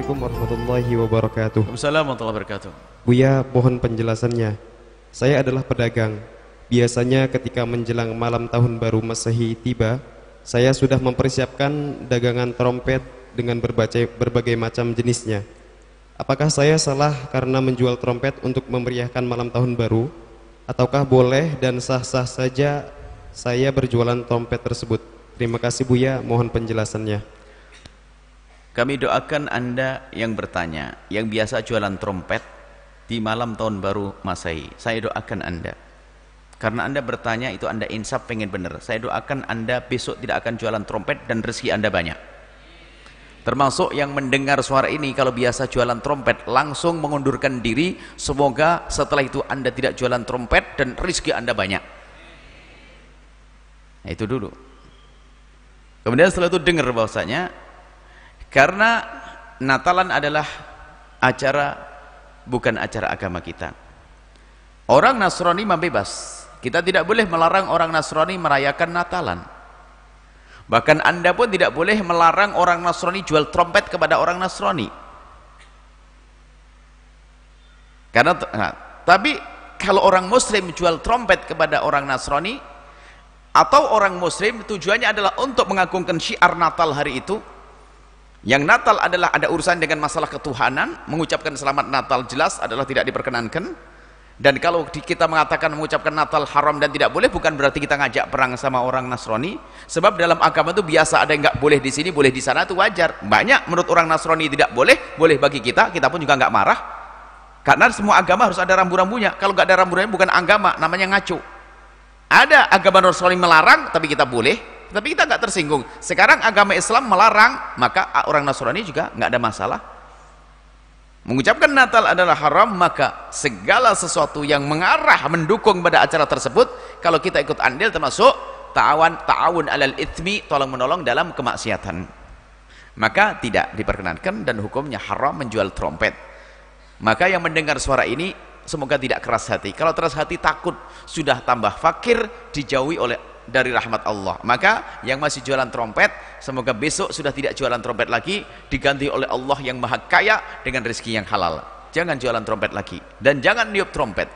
Assalamualaikum warahmatullahi wabarakatuh. Waalaikumsalam warahmatullahi wabarakatuh. Buya, mohon penjelasannya. Saya adalah pedagang. Biasanya ketika menjelang malam tahun baru Masehi tiba, saya sudah mempersiapkan dagangan trompet dengan berbagai, berbagai macam jenisnya. Apakah saya salah karena menjual trompet untuk memeriahkan malam tahun baru? Ataukah boleh dan sah-sah saja saya berjualan trompet tersebut? Terima kasih Buya, mohon penjelasannya. Kami doakan Anda yang bertanya, yang biasa jualan trompet di malam tahun baru Masehi. Saya doakan Anda. Karena Anda bertanya itu Anda insaf pengen benar. Saya doakan Anda besok tidak akan jualan trompet dan rezeki Anda banyak. Termasuk yang mendengar suara ini kalau biasa jualan trompet langsung mengundurkan diri. Semoga setelah itu Anda tidak jualan trompet dan rezeki Anda banyak. Nah, itu dulu. Kemudian setelah itu dengar bahwasanya karena Natalan adalah acara bukan acara agama kita. Orang Nasrani membebas. Kita tidak boleh melarang orang Nasrani merayakan Natalan. Bahkan Anda pun tidak boleh melarang orang Nasrani jual trompet kepada orang Nasrani. Karena nah, tapi kalau orang muslim jual trompet kepada orang Nasrani atau orang muslim tujuannya adalah untuk mengagungkan syiar Natal hari itu yang Natal adalah ada urusan dengan masalah ketuhanan, mengucapkan selamat Natal jelas adalah tidak diperkenankan. Dan kalau kita mengatakan mengucapkan Natal haram dan tidak boleh, bukan berarti kita ngajak perang sama orang Nasrani. Sebab dalam agama itu biasa ada yang nggak boleh di sini, boleh di sana itu wajar. Banyak menurut orang Nasrani tidak boleh, boleh bagi kita, kita pun juga nggak marah. Karena semua agama harus ada rambu-rambunya. Kalau nggak ada rambu-rambunya bukan agama, namanya ngaco. Ada agama Nasrani melarang, tapi kita boleh tapi kita nggak tersinggung. Sekarang agama Islam melarang maka orang Nasrani juga nggak ada masalah. Mengucapkan Natal adalah haram maka segala sesuatu yang mengarah mendukung pada acara tersebut kalau kita ikut andil termasuk ta'awan ta'awun alal ithmi tolong menolong dalam kemaksiatan. Maka tidak diperkenankan dan hukumnya haram menjual trompet. Maka yang mendengar suara ini semoga tidak keras hati. Kalau keras hati takut. Sudah tambah fakir dijauhi oleh dari rahmat Allah. Maka yang masih jualan trompet semoga besok sudah tidak jualan trompet lagi diganti oleh Allah yang maha kaya dengan rezeki yang halal. Jangan jualan trompet lagi. Dan jangan niup trompet.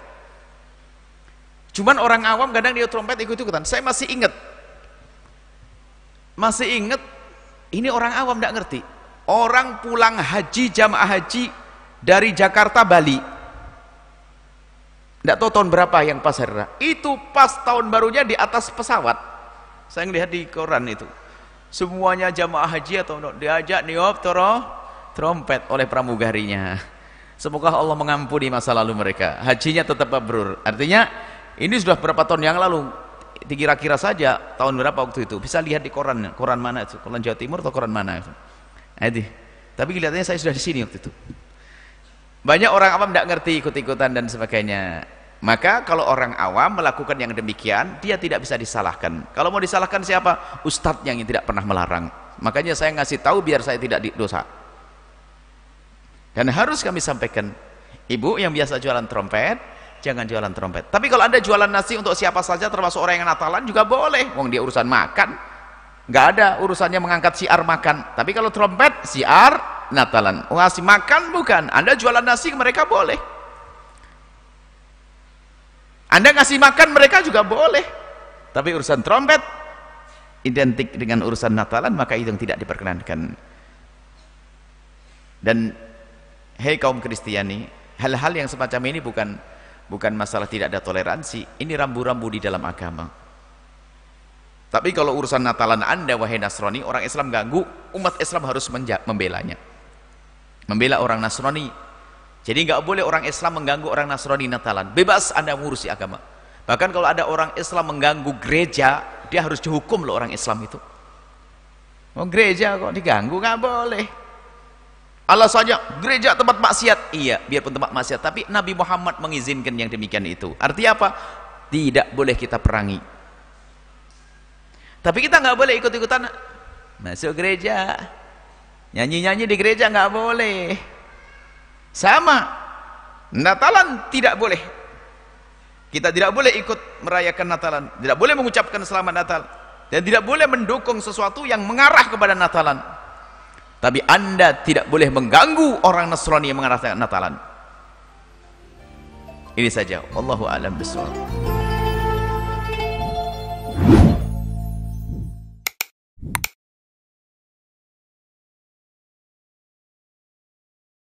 Cuman orang awam kadang niup trompet ikut-ikutan. Saya masih ingat. Masih ingat ini orang awam tidak ngerti. Orang pulang haji jamaah haji dari Jakarta Bali tidak tahu tahun berapa yang pas hari Itu pas tahun barunya di atas pesawat. Saya melihat di koran itu. Semuanya jamaah haji atau diajak niop toro trompet oleh pramugarinya. Semoga Allah mengampuni masa lalu mereka. Hajinya tetap mabrur. Artinya ini sudah berapa tahun yang lalu. Kira-kira saja tahun berapa waktu itu. Bisa lihat di koran. Koran mana itu? Koran Jawa Timur atau koran mana itu? Tapi kelihatannya saya sudah di sini waktu itu. Banyak orang awam tidak ngerti ikut-ikutan dan sebagainya. Maka kalau orang awam melakukan yang demikian, dia tidak bisa disalahkan. Kalau mau disalahkan siapa? Ustadz yang tidak pernah melarang. Makanya saya ngasih tahu biar saya tidak dosa. Dan harus kami sampaikan, ibu yang biasa jualan trompet, jangan jualan trompet. Tapi kalau anda jualan nasi untuk siapa saja, termasuk orang yang natalan juga boleh. Wong dia urusan makan, nggak ada urusannya mengangkat siar makan. Tapi kalau trompet, siar Natalan ngasih makan bukan anda jualan nasi mereka boleh anda ngasih makan mereka juga boleh. Tapi urusan trompet identik dengan urusan Natalan maka itu yang tidak diperkenankan. Dan hei kaum Kristiani hal-hal yang semacam ini bukan bukan masalah tidak ada toleransi. Ini rambu-rambu di dalam agama. Tapi kalau urusan Natalan anda wahai Nasrani orang Islam ganggu umat Islam harus membelanya. Membela orang Nasrani jadi nggak boleh orang Islam mengganggu orang Nasrani Natalan. Bebas anda mengurusi agama. Bahkan kalau ada orang Islam mengganggu gereja dia harus dihukum loh orang Islam itu. Oh gereja kok diganggu? Nggak boleh. Alasannya gereja tempat maksiat. Iya biarpun tempat maksiat tapi Nabi Muhammad mengizinkan yang demikian itu. Artinya apa? Tidak boleh kita perangi. Tapi kita nggak boleh ikut-ikutan. Masuk gereja. Nyanyi-nyanyi di gereja nggak boleh sama. Natalan tidak boleh. Kita tidak boleh ikut merayakan Natalan. Tidak boleh mengucapkan selamat Natal. Dan tidak boleh mendukung sesuatu yang mengarah kepada Natalan. Tapi anda tidak boleh mengganggu orang Nasrani yang mengadakan Natalan. Ini saja. Wallahu alam bisawab